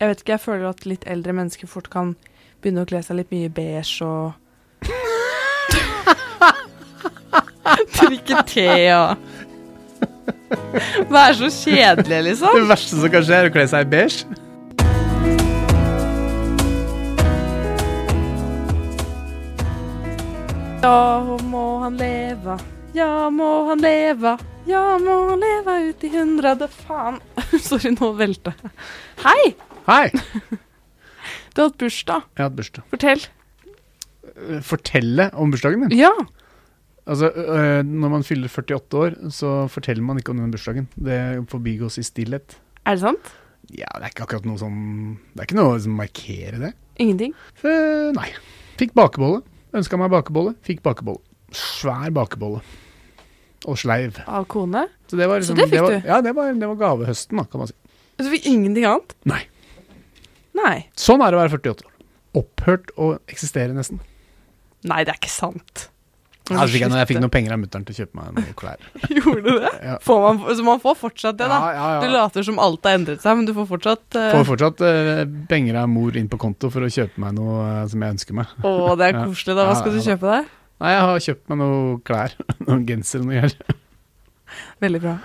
Jeg vet ikke, jeg føler at litt eldre mennesker fort kan begynne å kle seg litt mye beige og Drikke te og Være så kjedelig, liksom. Det verste som kan skje, er å kle seg i beige. Ja, må han leve, ja, må han leve, ja, må han leve ut i hundrede Faen. Sorry, nå velter jeg. Hei! Hei! Du har hatt bursdag. Jeg har hatt bursdag. Fortell. Eh, Fortelle om bursdagen din? Ja. Altså, øh, Når man fyller 48 år, så forteller man ikke om den bursdagen. Det forbigås i stillhet. Er det sant? Ja, det er ikke akkurat noe som Det er ikke noe som markerer det. Ingenting? Eh, nei. Fikk bakebolle. Ønska meg bakebolle. Fikk bakebolle. Svær bakebolle. Og sleiv. Av kone? Så det var Så liksom det fikk var, du? Ja, det var, det var gavehøsten, da, kan man si. Så du fikk ingenting annet? Nei. Nei. Sånn er det å være 48 år. Opphørt å eksistere, nesten. Nei, det er ikke sant. Fikk jeg, jeg fikk noen penger av mutter'n til å kjøpe meg noen klær. Gjorde du det? Ja. Får man, så man får fortsatt det, da? Ja, ja. Du later som alt har endret seg, men du får fortsatt uh... Får fortsatt uh, penger av mor inn på konto for å kjøpe meg noe uh, som jeg ønsker meg. Å, det er koselig, da. Hva skal du kjøpe deg? Nei, jeg har kjøpt meg noen klær. Noen genser og noe greier. Veldig bra.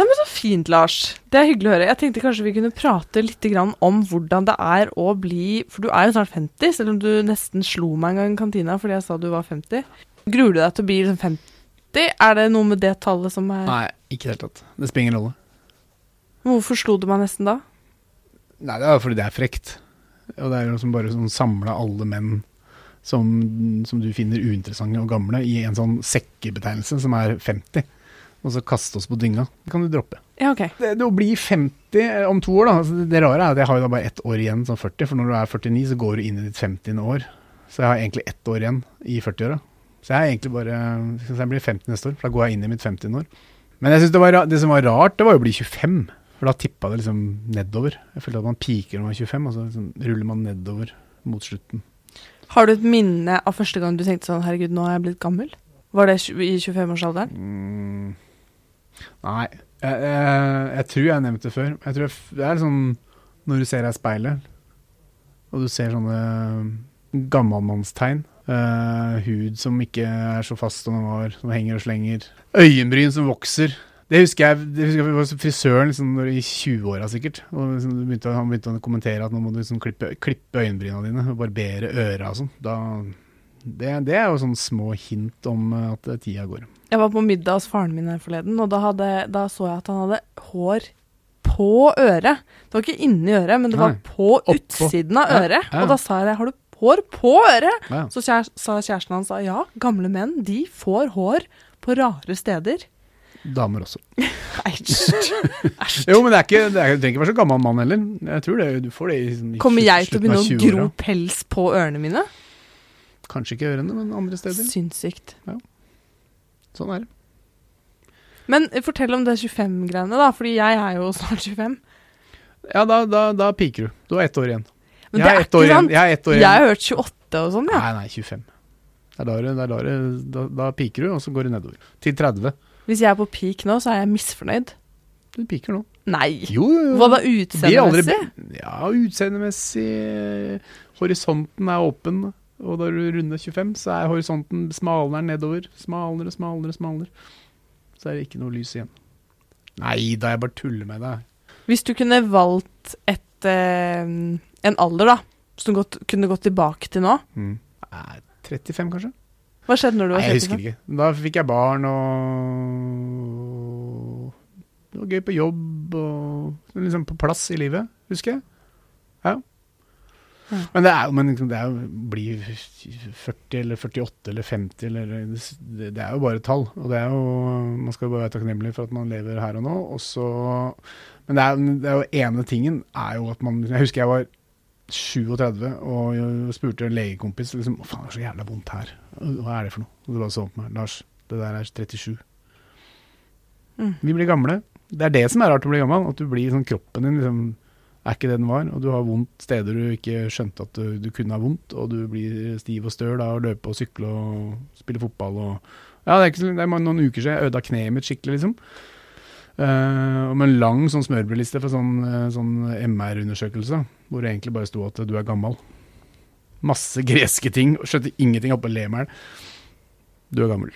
Nei, men Så fint, Lars. Det er hyggelig å høre. Jeg tenkte kanskje vi kunne prate litt grann om hvordan det er å bli For du er jo snart 50, selv om du nesten slo meg en gang i kantina fordi jeg sa du var 50. Gruer du deg til å bli liksom 50? Er det noe med det tallet som er Nei, ikke i det hele tatt. Det spiller ingen rolle. Hvorfor slo du meg nesten da? Nei, det er fordi det er frekt. Og det er jo som bare sånn samla alle menn som, som du finner uinteressante og gamle, i en sånn sekkebetegnelse som er 50. Og så kaste oss på dynga. Det kan du droppe. Ja, ok. Det, det å bli 50 om to år, da. Altså det rare er at jeg har jo da bare ett år igjen som 40. For når du er 49, så går du inn i ditt 50. år. Så jeg har egentlig ett år igjen i 40-åra. Så jeg er egentlig bare Så jeg blir 50 neste år, for da går jeg inn i mitt 50. år. Men jeg synes det, var, det som var rart, det var jo å bli 25. For da tippa det liksom nedover. Jeg følte at man piker når man er 25, og så liksom ruller man nedover mot slutten. Har du et minne av første gang du tenkte sånn Herregud, nå er jeg blitt gammel? Var det i 25-årsalderen? Mm. Nei, jeg, jeg, jeg tror jeg har nevnt det før. Jeg tror jeg, Det er sånn når du ser deg i speilet, og du ser sånne gammalmannstegn. Uh, hud som ikke er så fast som den var, som henger og slenger. Øyenbryn som vokser. Det husker jeg, det husker jeg var frisøren liksom, i 20-åra sikkert. Og liksom, begynte, han begynte å kommentere at nå må du liksom klippe, klippe øyenbryna dine og barbere øra og sånn. Da, det, det er jo sånne små hint om eh, at tida går. Jeg var på middag hos faren min her forleden, og da, hadde, da så jeg at han hadde hår på øret. Det var ikke inni øret, men det var Nei. på Oppå. utsiden av øret. ja. Og da sa jeg har du hår på øret? Ja. Så kjære, sa kjæresten hans ja, gamle menn de får hår på rare steder. Damer også. Æsj. Jo, men det er ikke, det er, du trenger ikke være så gammel mann heller. Jeg tror det, du får det i, sånn, i Kommer jeg til å begynne å gro pels på ørene mine? Kanskje ikke ørene, men andre steder. Sinnssykt. Sånn er det. Men fortell om det 25-greiene, da, fordi jeg er jo snart 25. Ja, da, da, da piker du. Du har ett år igjen. Men jeg det er ett år ikke sant. Jeg er ett år Jeg har hørt 28 og sånn, ja. Nei, nei, 25. Det er da, da, da, piker du, og så går du nedover. Til 30. Hvis jeg er på peak nå, så er jeg misfornøyd. Du piker nå. Nei. Jo, jo, jo. Hva da, utseendemessig? Ja, utseendemessig. Horisonten er åpen. Og da du runder 25, så er horisonten smalere nedover. Smalere, smalere, smalere. Så er det ikke noe lys igjen. Nei da, jeg bare tuller med deg. Hvis du kunne valgt et, eh, en alder, da, som du kunne gått tilbake til nå, Mm. Nei, 35, kanskje? hva skjedde når du var 35? Nei, jeg husker ikke. Da fikk jeg barn, og Det var gøy på jobb, og liksom på plass i livet, husker jeg. Ja. Ja. Men det er jo men liksom, det er blir 40 eller 48 eller 50 eller det, det er jo bare tall. Og det er jo Man skal jo bare være takknemlig for at man lever her og nå. Og så, men det er, det er jo ene tingen er jo at man Jeg husker jeg var 37 og jeg spurte en legekompis liksom, Å faen, det er så jævla vondt her. Hva er det for noe? Og du bare så på meg. Lars, det der er 37. Mm. Vi blir gamle. Det er det som er rart å bli gammel. At du blir sånn kroppen din liksom, er ikke det den var. Og du har vondt steder du ikke skjønte at du, du kunne ha vondt. Og du blir stiv og støl av å løpe og sykle og spille fotball og Ja, det er, ikke, det er noen uker siden jeg ødela kneet mitt skikkelig, liksom. Uh, med en lang sånn smørbrødliste for sånn, eh, sånn MR-undersøkelse, hvor det egentlig bare sto at du er gammel. Masse greske ting, og skjønte ingenting oppe og le. Du er gammel.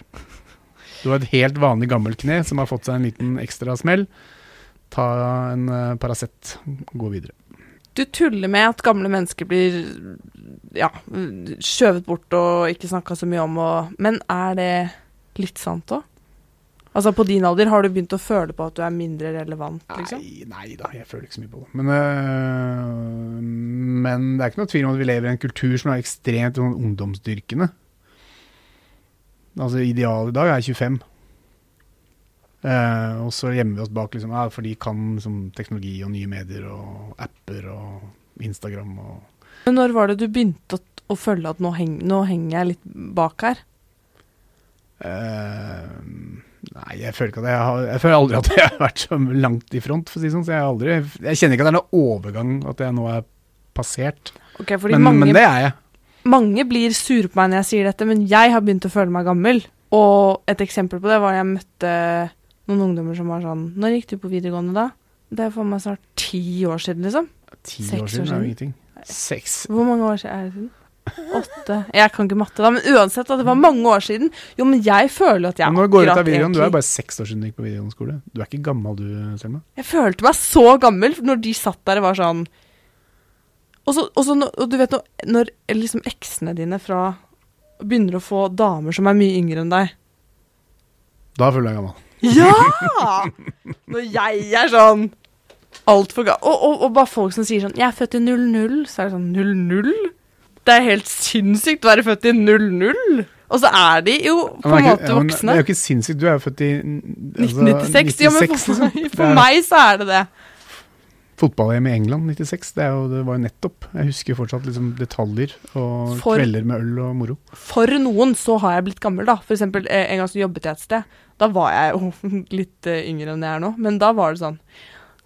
Du har et helt vanlig gammelt kne som har fått seg en liten ekstra smell. Ta en uh, Paracet, gå videre. Du tuller med at gamle mennesker blir ja, skjøvet bort og ikke snakka så mye om, og, men er det litt sant òg? Altså På din alder, har du begynt å føle på at du er mindre relevant? liksom? Nei, nei da, jeg føler ikke så mye på det. Men, øh, men det er ikke noe tvil om at vi lever i en kultur som er ekstremt sånn ungdomsdyrkende. Altså Idealet i dag er 25. Eh, og så gjemmer vi oss bak liksom, ja, for de kan liksom, teknologi og nye medier og apper og Instagram og Men når var det du begynte å, å føle at nå, heng, nå, henger jeg litt bak her? Eh, nei, jeg føler ikke at jeg har Jeg føler aldri at jeg har vært så langt i front, for å si sånn. Så jeg, aldri, jeg kjenner ikke at det er noe overgang, at jeg nå er passert. Okay, men, mange, men det er jeg. Mange blir sure på meg når jeg sier dette, men jeg har begynt å føle meg gammel. Og et eksempel på det var da jeg møtte noen ungdommer som var sånn Når gikk du på videregående da? Det er for meg snart ti år siden, liksom. Ti år siden er jo ingenting. Seks. Hvor mange år siden er det siden? Åtte Jeg kan ikke matte, da, men uansett, at det var mange år siden. Jo, men jeg føler at jeg men Når går ut av videregående, du er bare seks år siden du gikk på videregående skole. Du er ikke gammel du, Selma? Jeg følte meg så gammel når de satt der og var sånn Og, så, og, så, og du vet når, når liksom eksene dine fra begynner å få damer som er mye yngre enn deg Da føler jeg gammel. Ja! Når jeg er sånn altfor gal Og, og, og, bare folk som sier sånn 'Jeg er født i 00', så er det sånn 00? Det er helt sinnssykt å være født i 00. Og så er de jo på en måte voksne. Det er jo ikke sinnssykt, du er jo født i altså, 1996. Ja, men for, liksom. for meg så er det det. Fotball-EM i England 96, det, jo, det, var jo nettopp. Jeg husker fortsatt liksom detaljer og for, kvelder med øl og moro. For noen så har jeg blitt gammel, da. For eksempel eh, en gang så jobbet jeg et sted. Da var jeg jo litt eh, yngre enn jeg er nå, men da var det sånn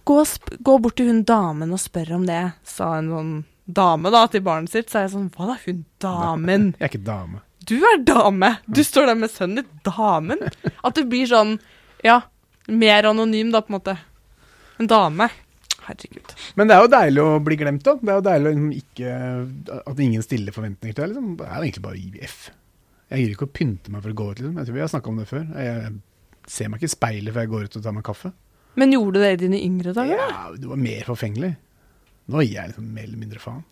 Gå, gå bort til hun damen og spør om det, sa en sånn dame da, til barnet sitt, så er jeg sånn Hva da, hun damen? Jeg er ikke dame. Du er dame! Du står der med sønnen din. Damen? At du blir sånn Ja, mer anonym, da, på en måte. En dame. Herregud. Men det er jo deilig å bli glemt, da. Det er jo deilig å ikke, at ingen stiller forventninger til deg. Liksom. Det er jo egentlig bare å gi F. Jeg gir ikke å pynte meg for å gå ut, liksom. Jeg tror vi har snakka om det før. Jeg ser meg ikke i speilet før jeg går ut og tar meg kaffe. Men gjorde du det i dine yngre dager? Ja, du var mer forfengelig. Nå gir jeg liksom mer eller mindre faen.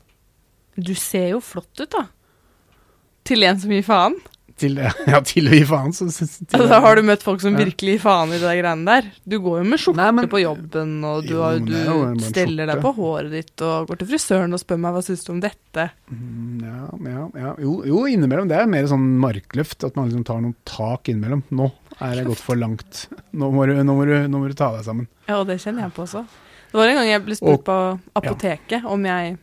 Du ser jo flott ut, da. Til en som gir faen. Til, ja, til å gi faen. Så, til, altså, har du møtt folk som virkelig gir faen i de greiene der? Du går jo med skjorte men, på jobben, og du, jo, har, du steller deg på håret ditt og går til frisøren og spør meg hva syns du om dette. Mm, ja, ja, ja. Jo, jo, innimellom. Det er mer sånn markløft, at man liksom tar noen tak innimellom. Nå er det gått for langt. Nå må, du, nå, må du, nå må du ta deg sammen. Ja, og det kjenner jeg på også. Det var en gang jeg ble spurt på apoteket ja. om, jeg,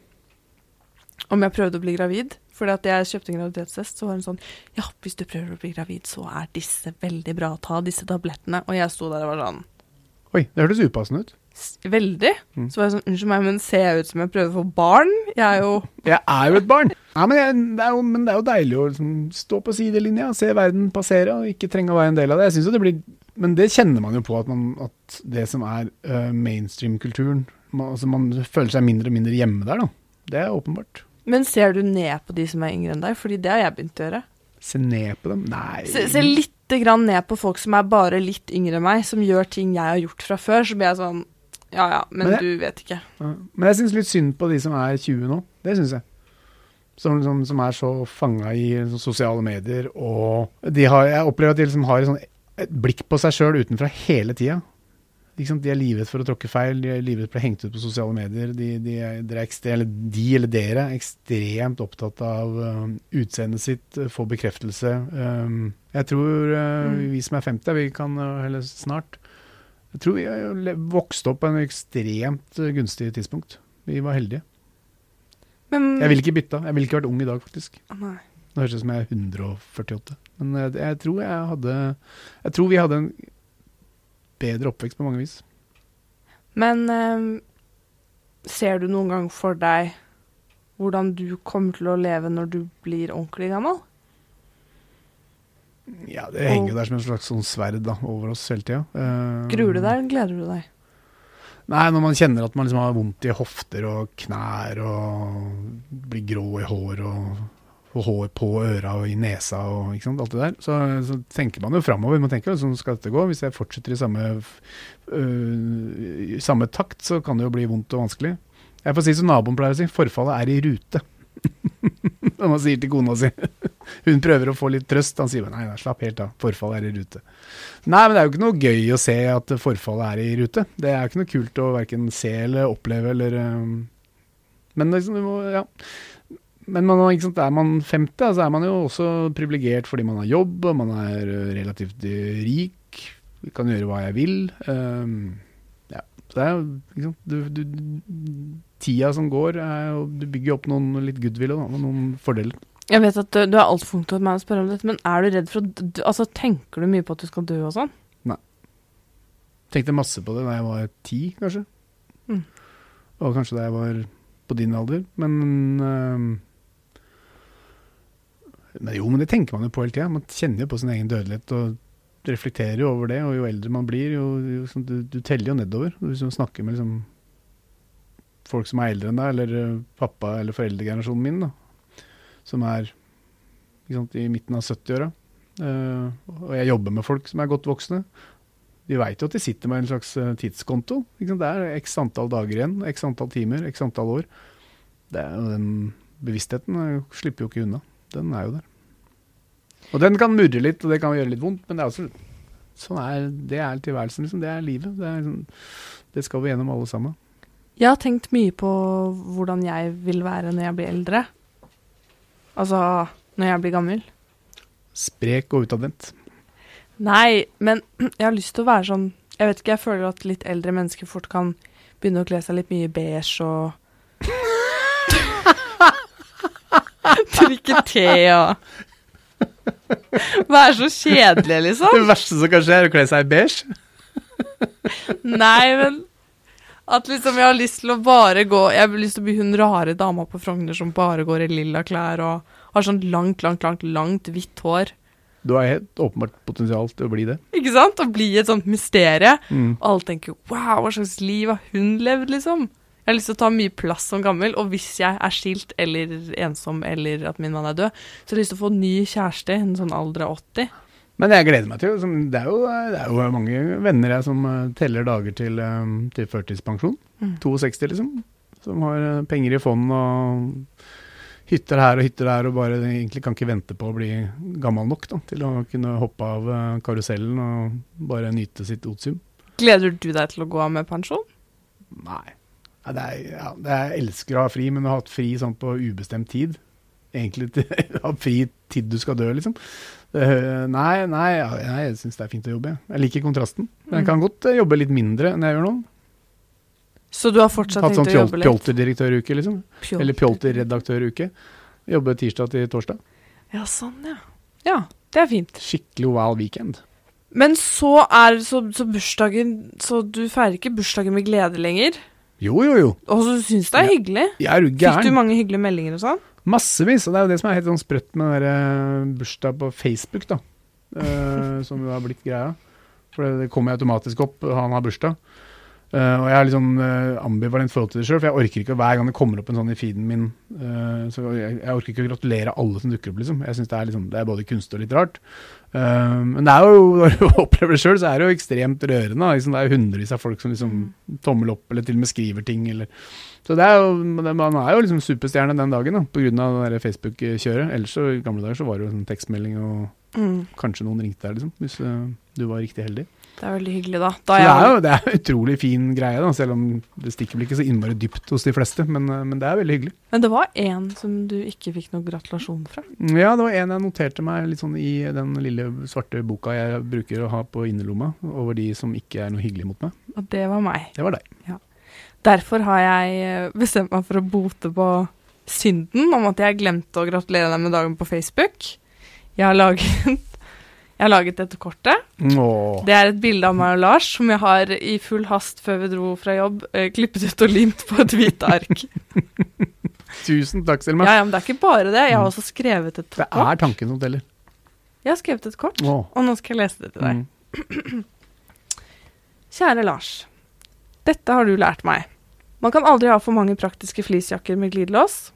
om jeg prøvde å bli gravid. Fordi at jeg kjøpte en graviditetstest, så var hun sånn Ja, hvis du prøver å bli gravid, så er disse veldig bra. Ta disse tablettene. Og jeg sto der og var sånn Oi, det hørtes upassende ut. Veldig. Mm. Så var jeg sånn Unnskyld meg, men ser jeg ut som jeg prøver å få barn? Jeg er jo Jeg er jo et barn. Nei, men, jeg, det, er jo, men det er jo deilig å liksom, stå på sidelinja, se verden passere og ikke trenge å være en del av det. Jeg synes jo det blir men det kjenner man jo på, at, man, at det som er uh, mainstream-kulturen altså Man føler seg mindre og mindre hjemme der, da. Det er åpenbart. Men ser du ned på de som er yngre enn deg? Fordi det har jeg begynt å gjøre. Se ned på dem? Nei. Se, se litt grann ned på folk som er bare litt yngre enn meg, som gjør ting jeg har gjort fra før. Så blir jeg sånn Ja ja, men, men jeg, du vet ikke. Ja. Men jeg syns litt synd på de som er 20 nå. Det syns jeg. Som, som, som, er så fanga i sosiale medier. Og de har, jeg opplever at de liksom har et sånn et blikk på seg sjøl utenfra hele tida. De er livredd for å tråkke feil, de er livredd for å bli hengt ut på sosiale medier. De, de, er, ekstre, eller de eller dere er ekstremt opptatt av uh, utseendet sitt, uh, få bekreftelse. Um, jeg tror uh, mm. vi som er 50, vi kan heller snart Jeg tror vi har vokst opp på en ekstremt gunstig tidspunkt. Vi var heldige. Men, jeg ville ikke bytta. Jeg ville ikke vært ung i dag, faktisk. Nei. Nå høres det ut som jeg er 148. Men jeg, jeg, tror jeg hadde Jeg tror vi hadde en bedre oppvekst på mange vis. Men eh, ser du noen gang for deg hvordan du kommer til å leve når du blir ordentlig gammel? Ja, det henger jo der som en slags sånn sverd da, over oss hele tida. Eh, Gruer du deg, eller gleder du deg? Nei, når man kjenner at man liksom har vondt i hofter og knær og blir grå i hår og, hår på øra og i nesa og sant, alt det der, så, så tenker man jo framover. Man tenker jo sånn skal dette gå. Hvis jeg fortsetter i samme, øh, samme takt, så kan det jo bli vondt og vanskelig. Jeg får si som naboen pleier å si, forfallet er i rute. Som han sier til kona si. Hun prøver å få litt trøst. Han sier nei, nei, slapp helt av, forfallet er i rute. Nei, men det er jo ikke noe gøy å se at forfallet er i rute. Det er jo ikke noe kult å verken se eller oppleve eller øh. Men liksom, ja. Men man, sant, er man 50, så altså er man jo også privilegert fordi man har jobb, og man er relativt rik, kan gjøre hva jeg vil. Um, ja, så det er jo du, du, Tida som går, er jo Du bygger opp noen litt goodwill og noen fordeler. Jeg vet at du, du er altfor ung til meg å spørre om dette, men er du redd for å dø? Altså, tenker du mye på at du skal dø og sånn? Nei. Tenkte masse på det da jeg var ti, kanskje. Mm. Og kanskje da jeg var på din alder. Men, øh, men Jo, men det tenker man jo på hele tida. Man kjenner jo på sin egen dødelighet og reflekterer jo over det. Og jo eldre man blir, jo, jo sånn, du, du, teller jo nedover. Hvis du snakker med liksom, folk som er eldre enn deg, eller øh, pappa- eller foreldregenerasjonen min, da som er sant, i midten av 70-åra. Uh, eh, og jeg jobber med folk som er godt voksne. De veit jo at de sitter med en slags uh, tidskonto. Det er x antall dager igjen, x antall timer, x antall år. Det er jo Den bevisstheten slipper jo ikke unna. Den er jo der. Og den kan murre litt, og det kan gjøre litt vondt, men det er også, sånn er, det er tilværelsen. Liksom. Det er livet. Det, er, liksom, det skal vi gjennom alle sammen. Jeg har tenkt mye på hvordan jeg vil være når jeg blir eldre. Altså når jeg blir gammel. Sprek og utadvendt. Nei, men jeg har lyst til å være sånn Jeg vet ikke, jeg føler at litt eldre mennesker fort kan begynne å kle seg litt mye beige og Drikke te og Være så kjedelig, liksom. Det verste som kanskje er å kle seg beige? Nei, men at liksom jeg har lyst til å bare gå Jeg har lyst til å bli hun rare dama på Frogner som bare går i lilla klær og har sånn langt, langt, langt, langt hvitt hår. Du har helt åpenbart potensial til å bli det. Ikke sant? Å bli et sånt mysterie. Mm. Og alle tenker 'wow, hva slags liv har hun levd', liksom. Jeg har lyst til å ta mye plass som gammel, og hvis jeg er skilt eller ensom eller at min mann er død, så har jeg lyst til å få ny kjæreste i en sånn alder av 80. Men jeg gleder meg til det er, jo, det er jo mange venner jeg som eh, teller dager til, eh, til førtidspensjon. Mm. 62, liksom. Som har eh, penger i fond og hytter her og hytter der og bare egentlig kan ikke vente på å bli gammel nok da, til å kunne hoppe av karusellen og bare nyte sitt otium. Gleder du deg til å gå av med pensjon? Nei. Ja, det er, ja, det er, jeg elsker å ha fri, men å ha hatt fri sånn på ubestemt tid Egentlig ha fri tid du skal dø, liksom. Det, nei, nei, jeg syns det er fint å jobbe. Jeg liker kontrasten. Men jeg mm. kan godt uh, jobbe litt mindre enn jeg gjør nå. Så du har fortsatt tenkt sånn å jobbe litt? Hatt sånn Pjolterdirektøruke, liksom. Pjolter. Eller pjolterredaktøruke. Jobbe tirsdag til torsdag. Ja, sånn, ja. Ja, det er fint. Skikkelig wow weekend. Men så er så, så bursdagen Så du feirer ikke bursdagen med glede lenger? Jo, jo, jo. Og så syns det er ja. hyggelig? Jeg er gæren. Fikk du mange hyggelige meldinger og sånn? Massevis. Og det er jo det som er helt sånn sprøtt med den der bursdag på Facebook, da. Uh, som jo har blitt greia. For det, det kommer automatisk opp, han har bursdag. Uh, og jeg sånn uh, ambivalent forhold til det sjøl, for jeg orker ikke hver gang det kommer opp en sånn i feeden min uh, så jeg, jeg, orker ikke å gratulere alle som dukker opp, liksom. Jeg syns det, liksom, det, er både kunstig og litt rart. men det er jo, når du opplever det sjøl, så er det jo ekstremt rørende. Liksom, det er jo hundrevis av folk som liksom tommel opp, eller til og med skriver ting, eller Så det er jo, man er jo liksom superstjerne den dagen, da, på grunn av det Facebook-kjøret. Ellers så i gamle dager så var det jo sånn tekstmelding, og mm. kanskje noen ringte deg, liksom, hvis du var riktig heldig. Det er veldig hyggelig, da. da det, er jo, det er utrolig fin greie, da, selv om det stikker vel ikke så innmari dypt hos de fleste. Men, eh, men, det er veldig hyggelig. Men det var én som du ikke fikk noen gratulasjon fra? Ja, det var en jeg noterte meg litt sånn i den lille svarte boka jeg bruker å ha på innerlomma, over de som ikke er noe hyggelig mot meg. Og det var meg. Det var deg. Ja. Derfor har jeg eh, bestemt meg for å bote på synden om at jeg glemte å gratulere deg med dagen på Facebook. Jeg har laget jeg har laget dette kortet. Åh. Det er et bilde av meg og Lars som jeg har i full hast før vi dro fra jobb, eh, klippet ut og limt på et hvite ark. Tusen takk, Selma. Ja, ja, men det er ikke bare det. Jeg har også skrevet et Det er tanken som teller. Jeg har skrevet et kort, Åh. og nå skal jeg lese det til deg. Mm. Kjære Lars. Dette har du lært meg. Man kan aldri ha for mange praktiske fleecejakker med glidelås.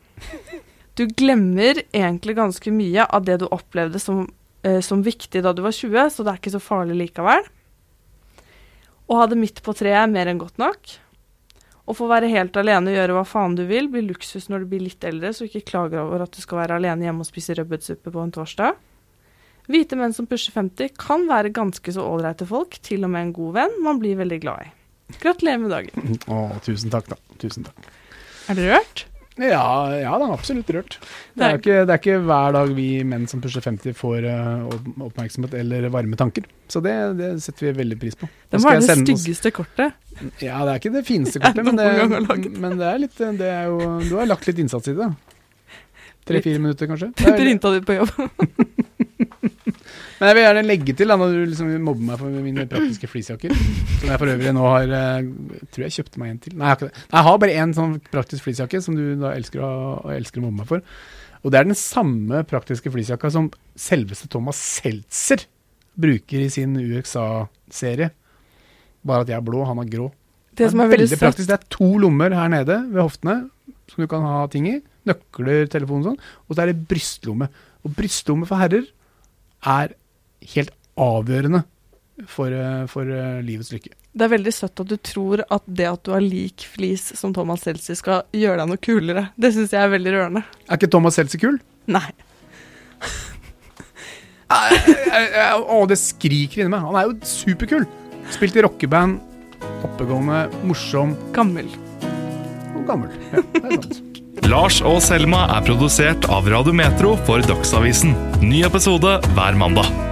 Du glemmer egentlig ganske mye av det du opplevde som, eh, som viktig da du var 20, så det er ikke så farlig likevel. Å ha det midt på treet er mer enn godt nok. Å få være helt alene og gjøre hva faen du vil, blir luksus når du blir litt eldre, så ikke klager over at du skal være alene hjemme og spise rødbetsuppe på en torsdag. Hvite menn som pusher 50 kan være ganske så ålreite folk, til og med en god venn man blir veldig glad i. Gratulerer med dagen. Å, tusen takk, da. Tusen takk. Er det rørt? Ja, ja da, absolutt rørt. Det er, ikke, det er ikke hver dag vi menn som pusher 50 får eh, oppmerksomhet eller varme tanker. Så det, det setter vi veldig pris på. Det var det styggeste kortet. Ja, det er ikke det fineste kortet, men det, men det er litt det er jo, Du har lagt litt innsats i det. Tre-fire minutter, kanskje. Printa de på jobb. Men jeg vil gjerne legge til, da, når du liksom mobber meg for mine praktiske fleecejakker, som jeg for øvrig nå har eh, Tror jeg kjøpte meg en til. Nei, jeg har ikke det. Nei, Jeg har bare én sånn praktisk fleecejakke som du da elsker å, elsker å mobbe meg for. Og det er den samme praktiske fleecejakka som selveste Thomas Seltzer bruker i sin UXA-serie. Bare at jeg er blå, han er grå. Det som er veldig veldig praktisk. Det er to lommer her nede ved hoftene som du kan ha ting i. Nøkler, telefon og sånn. Og så er det brystlomme. Og brystlomme for herrer er helt avgjørende for, eh, for eh, livets lykke. det er veldig søtt at du tror at det at du har lik flis som Thomas Seltzer skal gjøre deg noe kulere. Det syns jeg er veldig rørende. Er ikke Thomas Seltzer kul? Nei. Å, det skriker inni meg. Han er jo superkul. Spilt i rockeband. Oppegående, morsom Gammel. og gammel. Ja, det er sant. Lars og Selma er produsert av Radio Metro for Dagsavisen. Ny episode hver mandag.